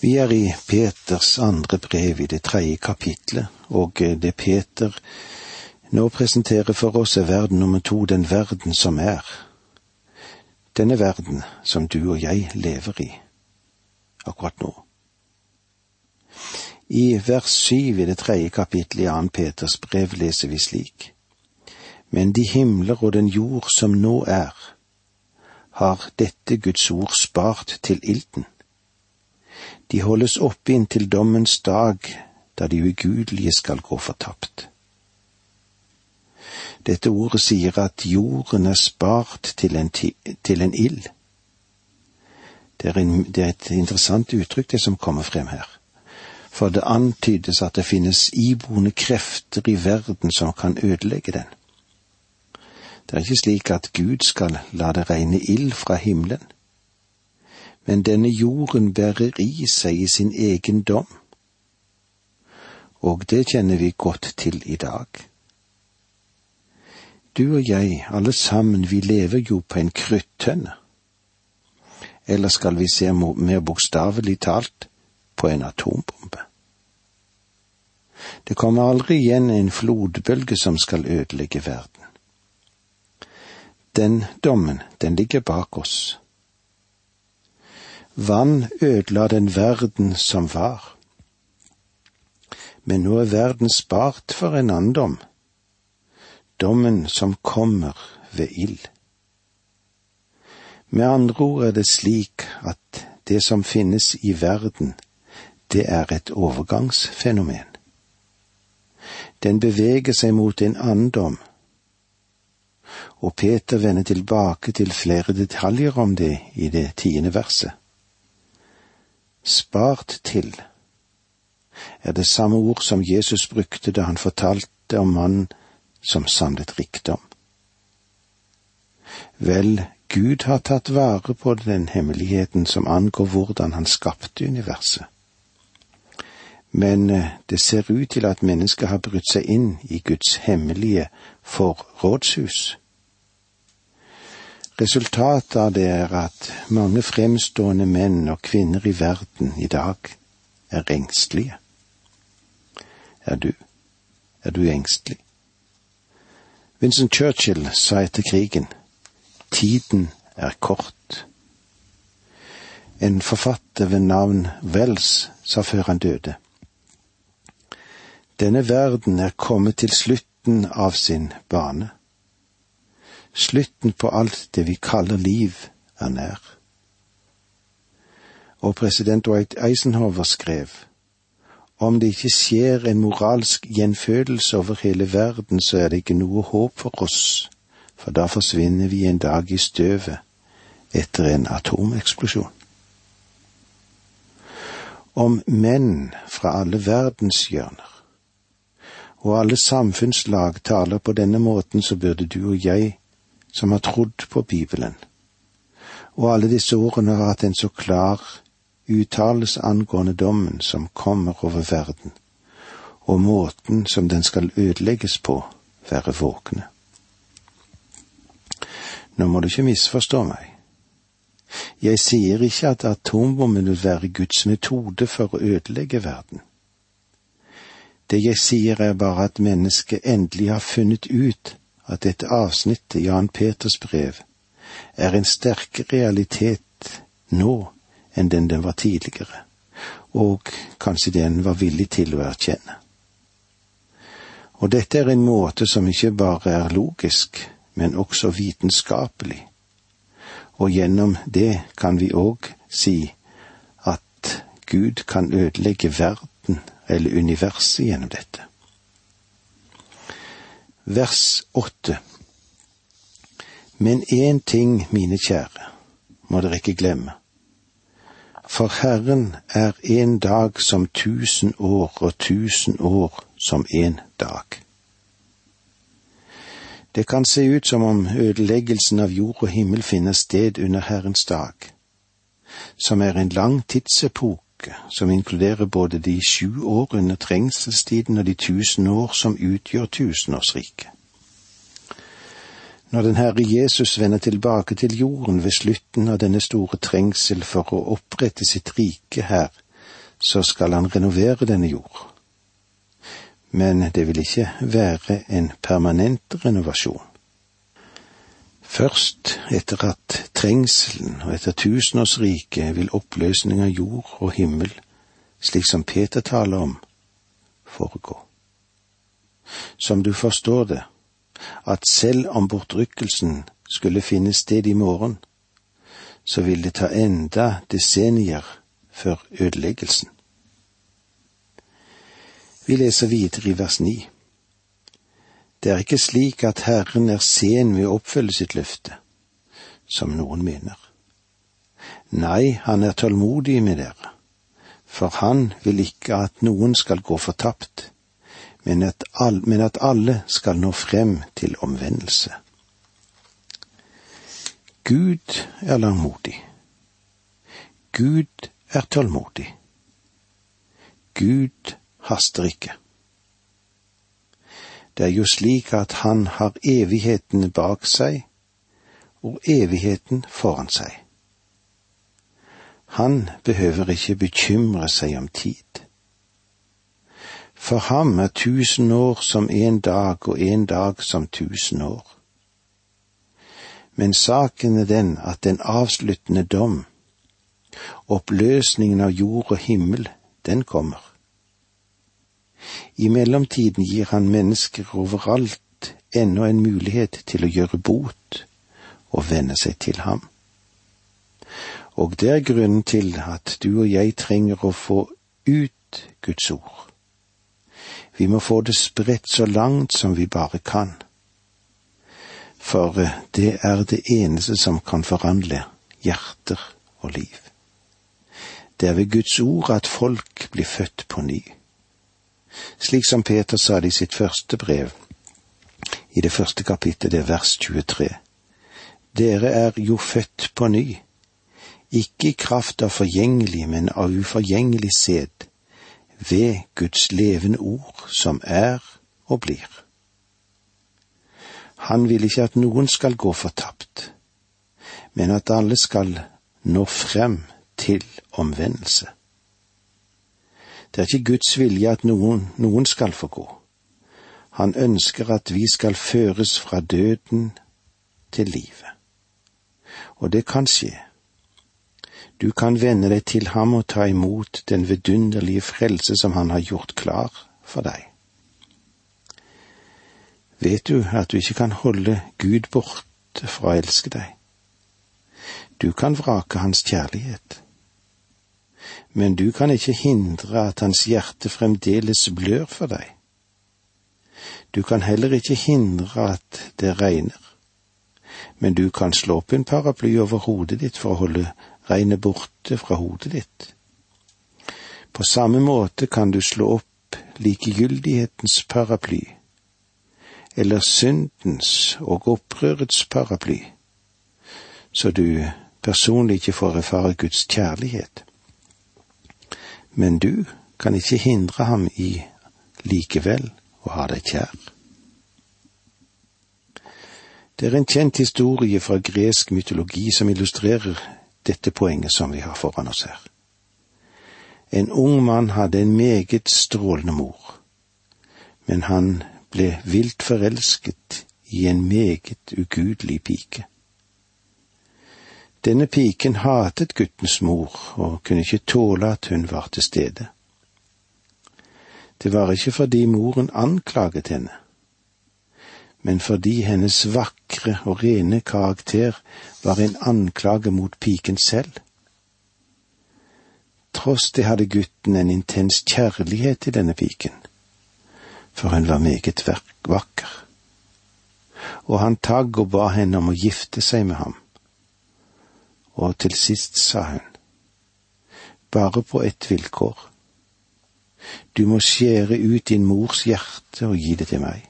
Vi er i Peters andre brev i det tredje kapitlet, og det Peter nå presenterer for oss er verden nummer to, den verden som er. Denne verden som du og jeg lever i akkurat nå. I vers syv i det tredje kapittelet i annen Peters brev leser vi slik. Men de himler og den jord som nå er, har dette Guds ord spart til ilden de holdes oppe inntil dommens dag, da de ugudelige skal gå fortapt. Dette ordet sier at jorden er spart til en, til en ild. Det er, en, det er et interessant uttrykk, det som kommer frem her. For det antydes at det finnes iboende krefter i verden som kan ødelegge den. Det er ikke slik at Gud skal la det regne ild fra himmelen men denne jorden bærer i seg i sin egen dom. Og det kjenner vi godt til i dag. Du og jeg, alle sammen, vi lever jo på en kruttønne. Eller skal vi se mer bokstavelig talt på en atombombe. Det kommer aldri igjen en flodbølge som skal ødelegge verden. Den dommen, den ligger bak oss Vann ødela den verden som var. Men nå er verden spart for en annen dom, dommen som kommer ved ild. Med andre ord er det slik at det som finnes i verden, det er et overgangsfenomen. Den beveger seg mot en annen dom, og Peter vender tilbake til flere detaljer om det i det tiende verset spart til, er det samme ord som Jesus brukte da han fortalte om mannen som samlet rikdom. Vel, Gud har tatt vare på den hemmeligheten som angår hvordan han skapte universet. Men eh, det ser ut til at mennesket har brutt seg inn i Guds hemmelige forrådshus. Resultatet av det er at mange fremstående menn og kvinner i verden i dag er engstelige. Er du? Er du engstelig? Vincent Churchill sa etter krigen tiden er kort. En forfatter ved navn Wells sa før han døde. Denne verden er kommet til slutten av sin bane. Slutten på alt det vi kaller liv, er nær. Og president Dwight Eisenhower skrev om det ikke skjer en moralsk gjenfødelse over hele verden, så er det ikke noe håp for oss, for da forsvinner vi en dag i støvet etter en atomeksplosjon. Om menn fra alle verdenshjørner og alle samfunnslag taler på denne måten, så burde du og jeg som har trodd på Bibelen, og alle disse ordene har hatt en så klar uttalelse angående dommen som kommer over verden, og måten som den skal ødelegges på, være våkne. Nå må du ikke misforstå meg. Jeg sier ikke at atombomben vil være Guds metode for å ødelegge verden. Det jeg sier er bare at mennesket endelig har funnet ut at dette avsnittet Jan Peters brev er en sterkere realitet nå enn den den var tidligere, og kanskje den var villig til å erkjenne. Og dette er en måte som ikke bare er logisk, men også vitenskapelig, og gjennom det kan vi òg si at Gud kan ødelegge verden eller universet gjennom dette vers åtte. Men én ting, mine kjære, må dere ikke glemme. For Herren er en dag som tusen år og tusen år som en dag. Det kan se ut som om ødeleggelsen av jord og himmel finner sted under Herrens dag, som er en lang tidsepok som inkluderer både de sju år under trengselstiden og de tusen år som utgjør tusenårsriket. Når den Herre Jesus vender tilbake til jorden ved slutten av denne store trengsel for å opprette sitt rike her, så skal han renovere denne jord. Men det vil ikke være en permanent renovasjon. Først etter at trengselen og etter tusenårsriket vil oppløsning av jord og himmel, slik som Peter taler om, foregå. Som du forstår det, at selv om bortrykkelsen skulle finne sted i morgen, så vil det ta enda desennier før ødeleggelsen. Vi leser videre i vers ni. Det er ikke slik at Herren er sen ved å oppfylle sitt løfte, som noen mener. Nei, han er tålmodig med dere, for han vil ikke at noen skal gå fortapt, men at, all, men at alle skal nå frem til omvendelse. Gud er langmodig. Gud er tålmodig. Gud haster ikke. Det er jo slik at han har evigheten bak seg og evigheten foran seg. Han behøver ikke bekymre seg om tid. For ham er tusen år som en dag og en dag som tusen år. Men saken er den at den avsluttende dom Oppløsningen av jord og himmel, den kommer. I mellomtiden gir han mennesker overalt ennå en mulighet til å gjøre bot og venne seg til ham. Og det er grunnen til at du og jeg trenger å få ut Guds ord. Vi må få det spredt så langt som vi bare kan. For det er det eneste som kan forandre hjerter og liv. Det er ved Guds ord at folk blir født på ny. Slik som Peter sa det i sitt første brev, i det første kapittelet, det er vers 23. Dere er jo født på ny, ikke i kraft av forgjengelig, men av uforgjengelig sæd, ved Guds levende ord, som er og blir. Han vil ikke at noen skal gå fortapt, men at alle skal nå frem til omvendelse. Det er ikke Guds vilje at noen, noen skal få gå. Han ønsker at vi skal føres fra døden til livet. Og det kan skje. Du kan vende deg til ham og ta imot den vidunderlige frelse som han har gjort klar for deg. Vet du at du ikke kan holde Gud borte fra å elske deg? Du kan vrake hans kjærlighet men du kan ikke hindre at hans hjerte fremdeles blør for deg. Du kan heller ikke hindre at det regner, men du kan slå opp en paraply over hodet ditt for å holde regnet borte fra hodet ditt. På samme måte kan du slå opp likegyldighetens paraply, eller syndens og opprørets paraply, så du personlig ikke får erfare Guds kjærlighet men du kan ikke hindre ham i likevel å ha deg kjær. Det er en kjent historie fra gresk mytologi som illustrerer dette poenget som vi har foran oss her. En ung mann hadde en meget strålende mor, men han ble vilt forelsket i en meget ugudelig pike. Denne piken hatet guttens mor og kunne ikke tåle at hun var til stede. Det var ikke fordi moren anklaget henne, men fordi hennes vakre og rene karakter var en anklage mot piken selv. Tross det hadde gutten en intens kjærlighet til denne piken, for hun var meget vakker, og han tagg og ba henne om å gifte seg med ham og til sist sa hun, bare på ett vilkår. Du må skjære ut din mors hjerte og gi det til meg.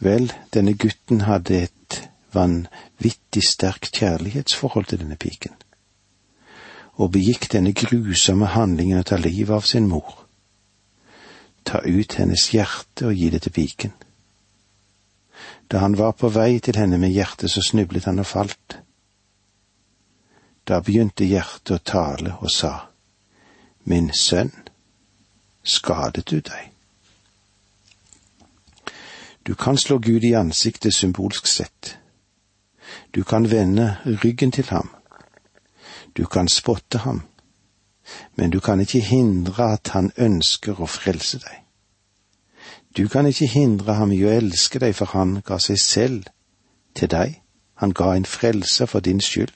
Vel, denne gutten hadde et vanvittig sterkt kjærlighetsforhold til denne piken, og begikk denne grusomme handlingen å ta livet av sin mor. Ta ut hennes hjerte og gi det til piken. Da han var på vei til henne med hjertet, så snublet han og falt. Da begynte hjertet å tale og sa, Min sønn, skadet du deg? Du kan slå Gud i ansiktet symbolsk sett. Du kan vende ryggen til ham. Du kan spotte ham. Men du kan ikke hindre at han ønsker å frelse deg. Du kan ikke hindre ham i å elske deg, for han ga seg selv til deg. Han ga en frelse for din skyld.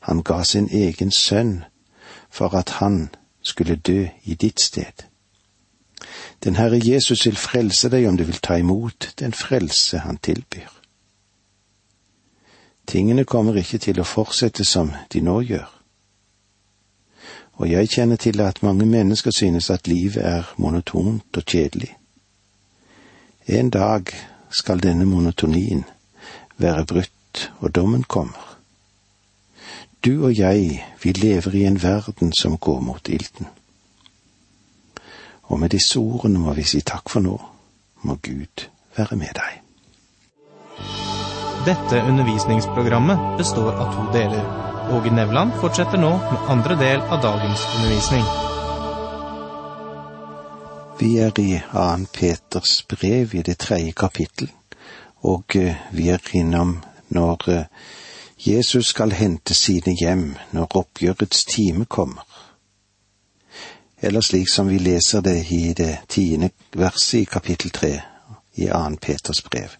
Han ga sin egen sønn for at han skulle dø i ditt sted. Den Herre Jesus vil frelse deg om du vil ta imot den frelse han tilbyr. Tingene kommer ikke til å fortsette som de nå gjør. Og jeg kjenner til at mange mennesker synes at livet er monotont og kjedelig. En dag skal denne monotonien være brutt, og dommen kommer. Du og jeg, vi lever i en verden som går mot ilden. Og med disse ordene må vi si takk for nå. Må Gud være med deg. Dette undervisningsprogrammet består av to deler. Åge Nevland fortsetter nå med andre del av dagens undervisning. Vi er i annen Peters brev i det tredje kapittel, og eh, vi er innom når eh, Jesus skal hente sine hjem når oppgjørets time kommer. Eller slik som vi leser det i det tiende verset i kapittel tre i annen Peters brev.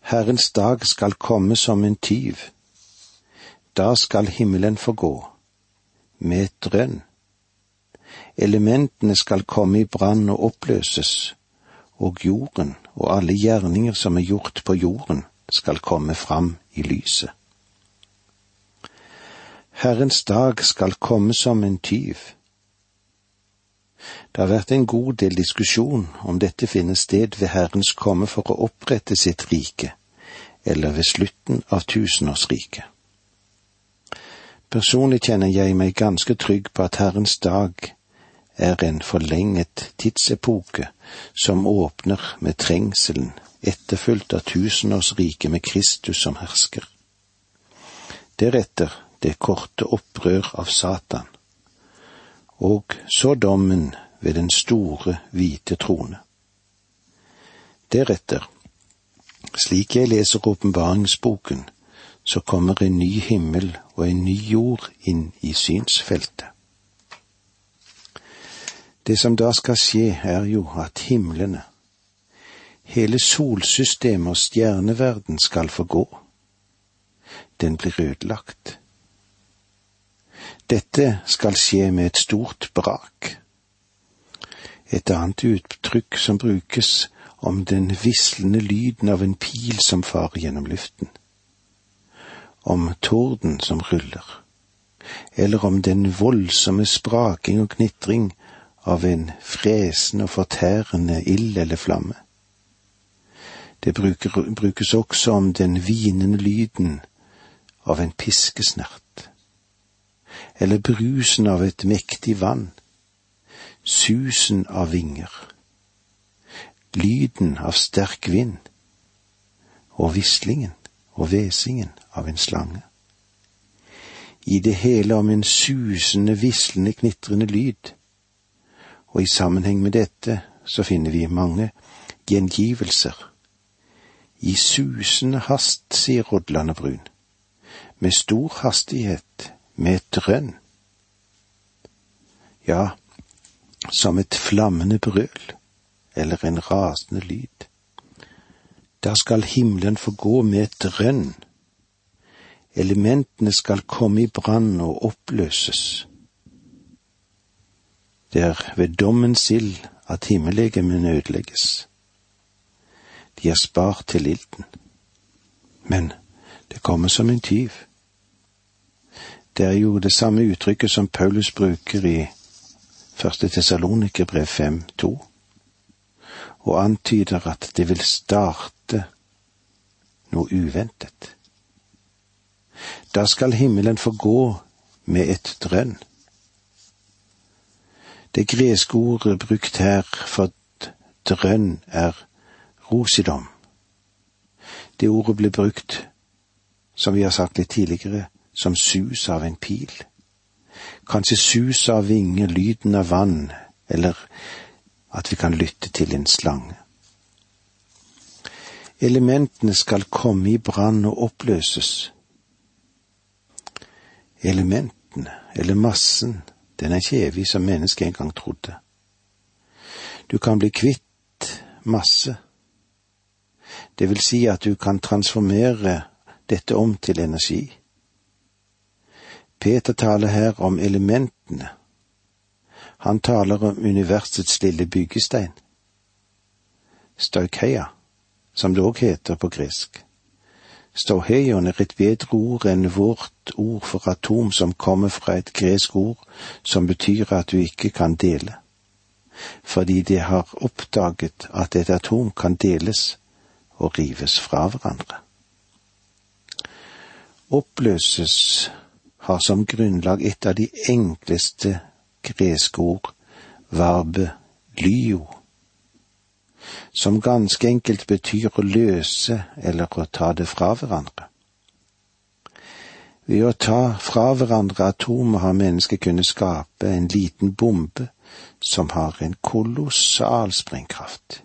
Herrens dag skal komme som en tyv. Da skal himmelen forgå, med et drønn. Elementene skal komme i brann og oppløses, og jorden og alle gjerninger som er gjort på jorden, skal komme fram i lyset. Herrens dag skal komme som en tyv. Det har vært en god del diskusjon om dette finner sted ved Herrens komme for å opprette sitt rike, eller ved slutten av tusenårsriket. Personlig kjenner jeg meg ganske trygg på at Herrens dag er en forlenget tidsepoke som åpner med trengselen etterfulgt av tusenårsriket med Kristus som hersker. Deretter det korte opprør av Satan, og så dommen ved den store, hvite trone. Deretter, slik jeg leser åpenbaringsboken, så kommer en ny himmel og en ny jord inn i synsfeltet. Det som da skal skje, er jo at himlene, Hele solsystemet og stjerneverden skal forgå. Den blir ødelagt. Dette skal skje med et stort brak. Et annet uttrykk som brukes om den vislende lyden av en pil som farer gjennom luften. Om torden som ruller. Eller om den voldsomme spraking og knitring av en fresende og fortærende ild eller flamme. Det bruker, brukes også om den hvinende lyden av en piskesnert, eller brusen av et mektig vann, susen av vinger, lyden av sterk vind, og vislingen og hvesingen av en slange. I det hele om en susende, vislende, knitrende lyd, og i sammenheng med dette så finner vi mange gjengivelser i susende hast, sier Rodland og Brun. Med stor hastighet, med et drønn. Ja, som et flammende brøl, eller en rasende lyd. Da skal himmelen få gå med et drønn. Elementene skal komme i brann og oppløses. Det er ved dommens ild at himmellegemene ødelegges de er spart til ilden. Men det kommer som en tyv. Det er jo det samme uttrykket som Paulus bruker i første Tessalonikerbrev 5.2, og antyder at det vil starte noe uventet. Da skal himmelen få gå med et drønn. Det greske ordet brukt her for drønn er rosidom. Det ordet ble brukt, som vi har sagt litt tidligere, som sus av en pil, kanskje sus av vinger, lyden av vann, eller at vi kan lytte til en slange. Elementene skal komme i brann og oppløses. Elementene, eller massen, den er ikke evig som mennesket en gang trodde. Du kan bli kvitt masse. Det vil si at du kan transformere dette om til energi. Peter taler her om elementene. Han taler om universets lille byggestein. Staukeia, som det òg heter på gresk. Stauheion er et bedre ord enn vårt ord for atom, som kommer fra et gresk ord som betyr at du ikke kan dele, fordi de har oppdaget at et atom kan deles og rives fra hverandre. Oppløses har som grunnlag et av de enkleste greske ord, varbe lyo, som ganske enkelt betyr å løse eller å ta det fra hverandre. Ved å ta fra hverandre atomer har mennesket kunnet skape en liten bombe som har en kolossal sprengkraft.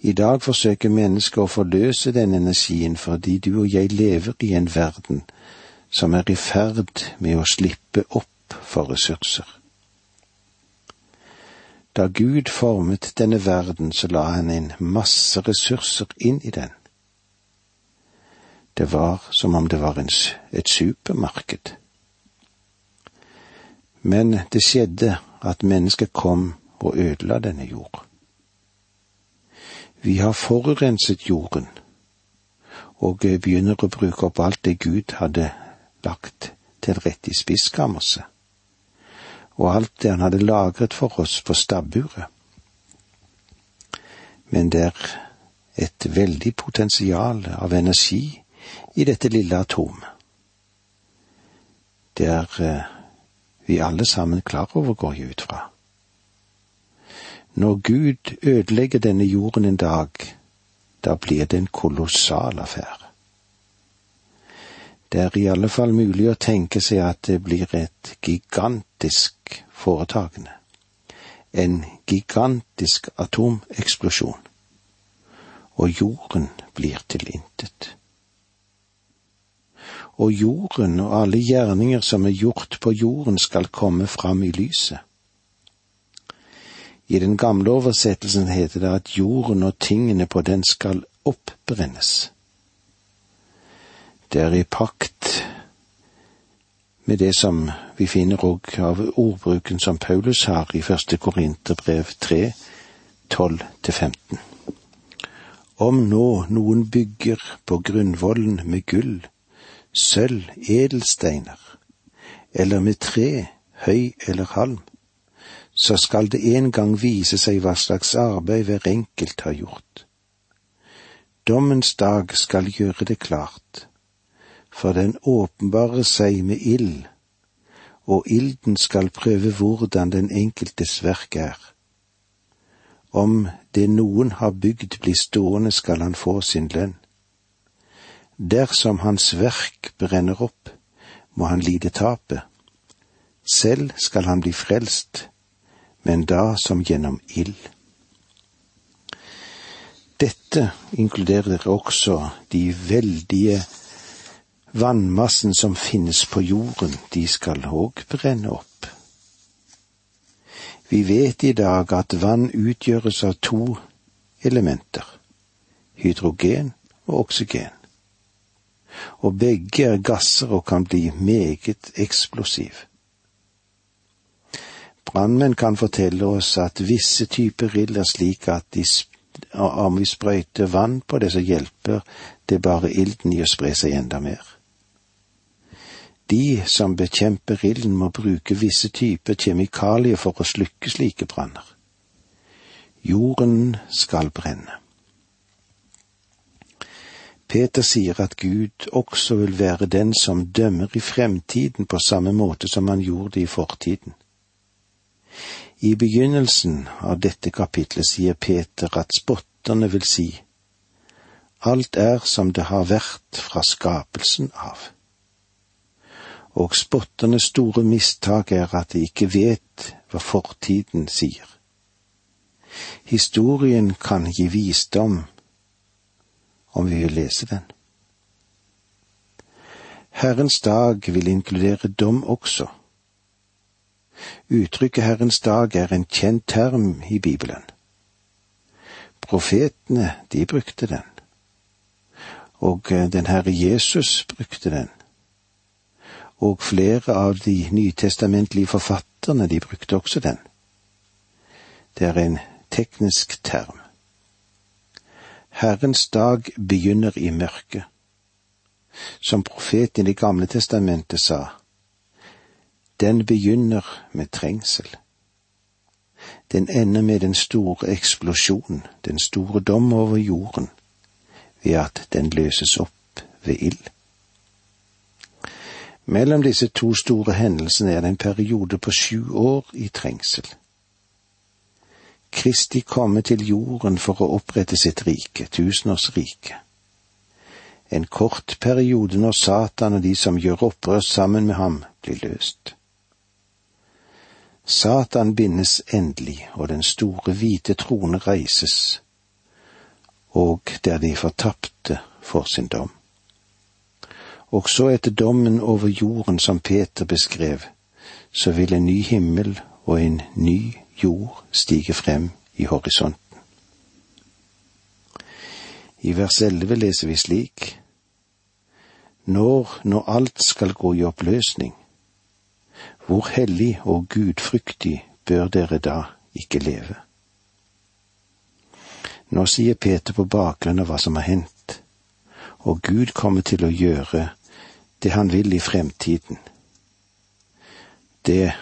I dag forsøker mennesket å forløse den energien fordi du og jeg lever i en verden som er i ferd med å slippe opp for ressurser. Da Gud formet denne verden, så la han en masse ressurser inn i den. Det var som om det var en, et supermarked. Men det skjedde at mennesket kom og ødela denne jord. Vi har forurenset jorden og begynner å bruke opp alt det Gud hadde lagt til rette i spiskammerset, og alt det han hadde lagret for oss på stabburet. Men det er et veldig potensial av energi i dette lille atomet. Det er eh, vi alle sammen klar over, går jeg ut fra. Når Gud ødelegger denne jorden en dag, da blir det en kolossal affære. Det er i alle fall mulig å tenke seg at det blir et gigantisk foretagende. En gigantisk atomeksplosjon. Og jorden blir til intet. Og jorden og alle gjerninger som er gjort på jorden skal komme fram i lyset. I den gamle oversettelsen heter det at jorden og tingene på den skal oppbrennes. Det er i pakt med det som vi finner òg av ordbruken som Paulus har i første Korinterbrev 3, 12-15. Om nå noen bygger på grunnvollen med gull, sølv, edelsteiner, eller med tre, høy eller halm, så skal det en gang vise seg hva slags arbeid hver enkelt har gjort. Dommens dag skal gjøre det klart, for den åpenbarer seg med ild, og ilden skal prøve hvordan den enkeltes verk er. Om det noen har bygd blir stående, skal han få sin lønn. Dersom hans verk brenner opp, må han lide tapet. Selv skal han bli frelst, men da som gjennom ild. Dette inkluderer også de veldige Vannmassen som finnes på jorden, de skal òg brenne opp. Vi vet i dag at vann utgjøres av to elementer, hydrogen og oksygen. Og begge er gasser og kan bli meget eksplosiv. Brannmenn kan fortelle oss at visse typer ild er slik at de, om vi sprøyter vann på det, så hjelper det bare ilden i å spre seg enda mer. De som bekjemper ilden må bruke visse typer kjemikalier for å slukke slike branner. Jorden skal brenne. Peter sier at Gud også vil være den som dømmer i fremtiden på samme måte som han gjorde i fortiden. I begynnelsen av dette kapitlet sier Peter at spotterne vil si, Alt er som det har vært fra skapelsen av og spotternes store mistak er at de ikke vet hva fortiden sier. Historien kan gi visdom om vi vil lese den. Herrens dag vil inkludere dom også. Uttrykket Herrens dag er en kjent term i Bibelen. Profetene, de brukte den. Og den Herre Jesus brukte den og flere av de nytestamentlige forfatterne, de brukte også den. Det er en teknisk term. Herrens dag begynner i mørket. Som profeten i Det gamle testamentet sa, den begynner med trengsel. Den ender med den store eksplosjon, den store dom over jorden, ved at den løses opp ved ild. Mellom disse to store hendelsene er det en periode på sju år i trengsel. Kristi komme til jorden for å opprette sitt rike, tusenårsriket. En kort periode når Satan og de som gjør opprør sammen med ham, blir løst. Satan bindes endelig, og den store hvite trone reises, og der de fortapte får sin dom. Også etter dommen over jorden som Peter beskrev, så vil en ny himmel og en ny jord stige frem i horisonten. I vers elleve leser vi slik:" Når, når alt skal gå i oppløsning, hvor hellig og gudfryktig bør dere da ikke leve? Nå sier Peter på bakgrunn av hva som har hendt, og Gud kommer til å gjøre det han vil i fremtiden. Det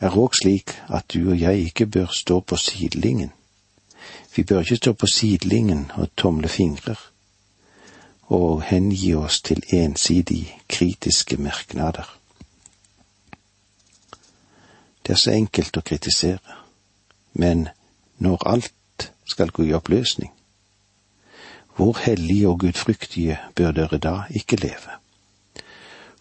er òg slik at du og jeg ikke bør stå på sidelinjen. Vi bør ikke stå på sidelinjen og tomle fingrer og hengi oss til ensidig kritiske merknader. Det er så enkelt å kritisere, men når alt skal gå i oppløsning, hvor hellige og gudfryktige bør dere da ikke leve?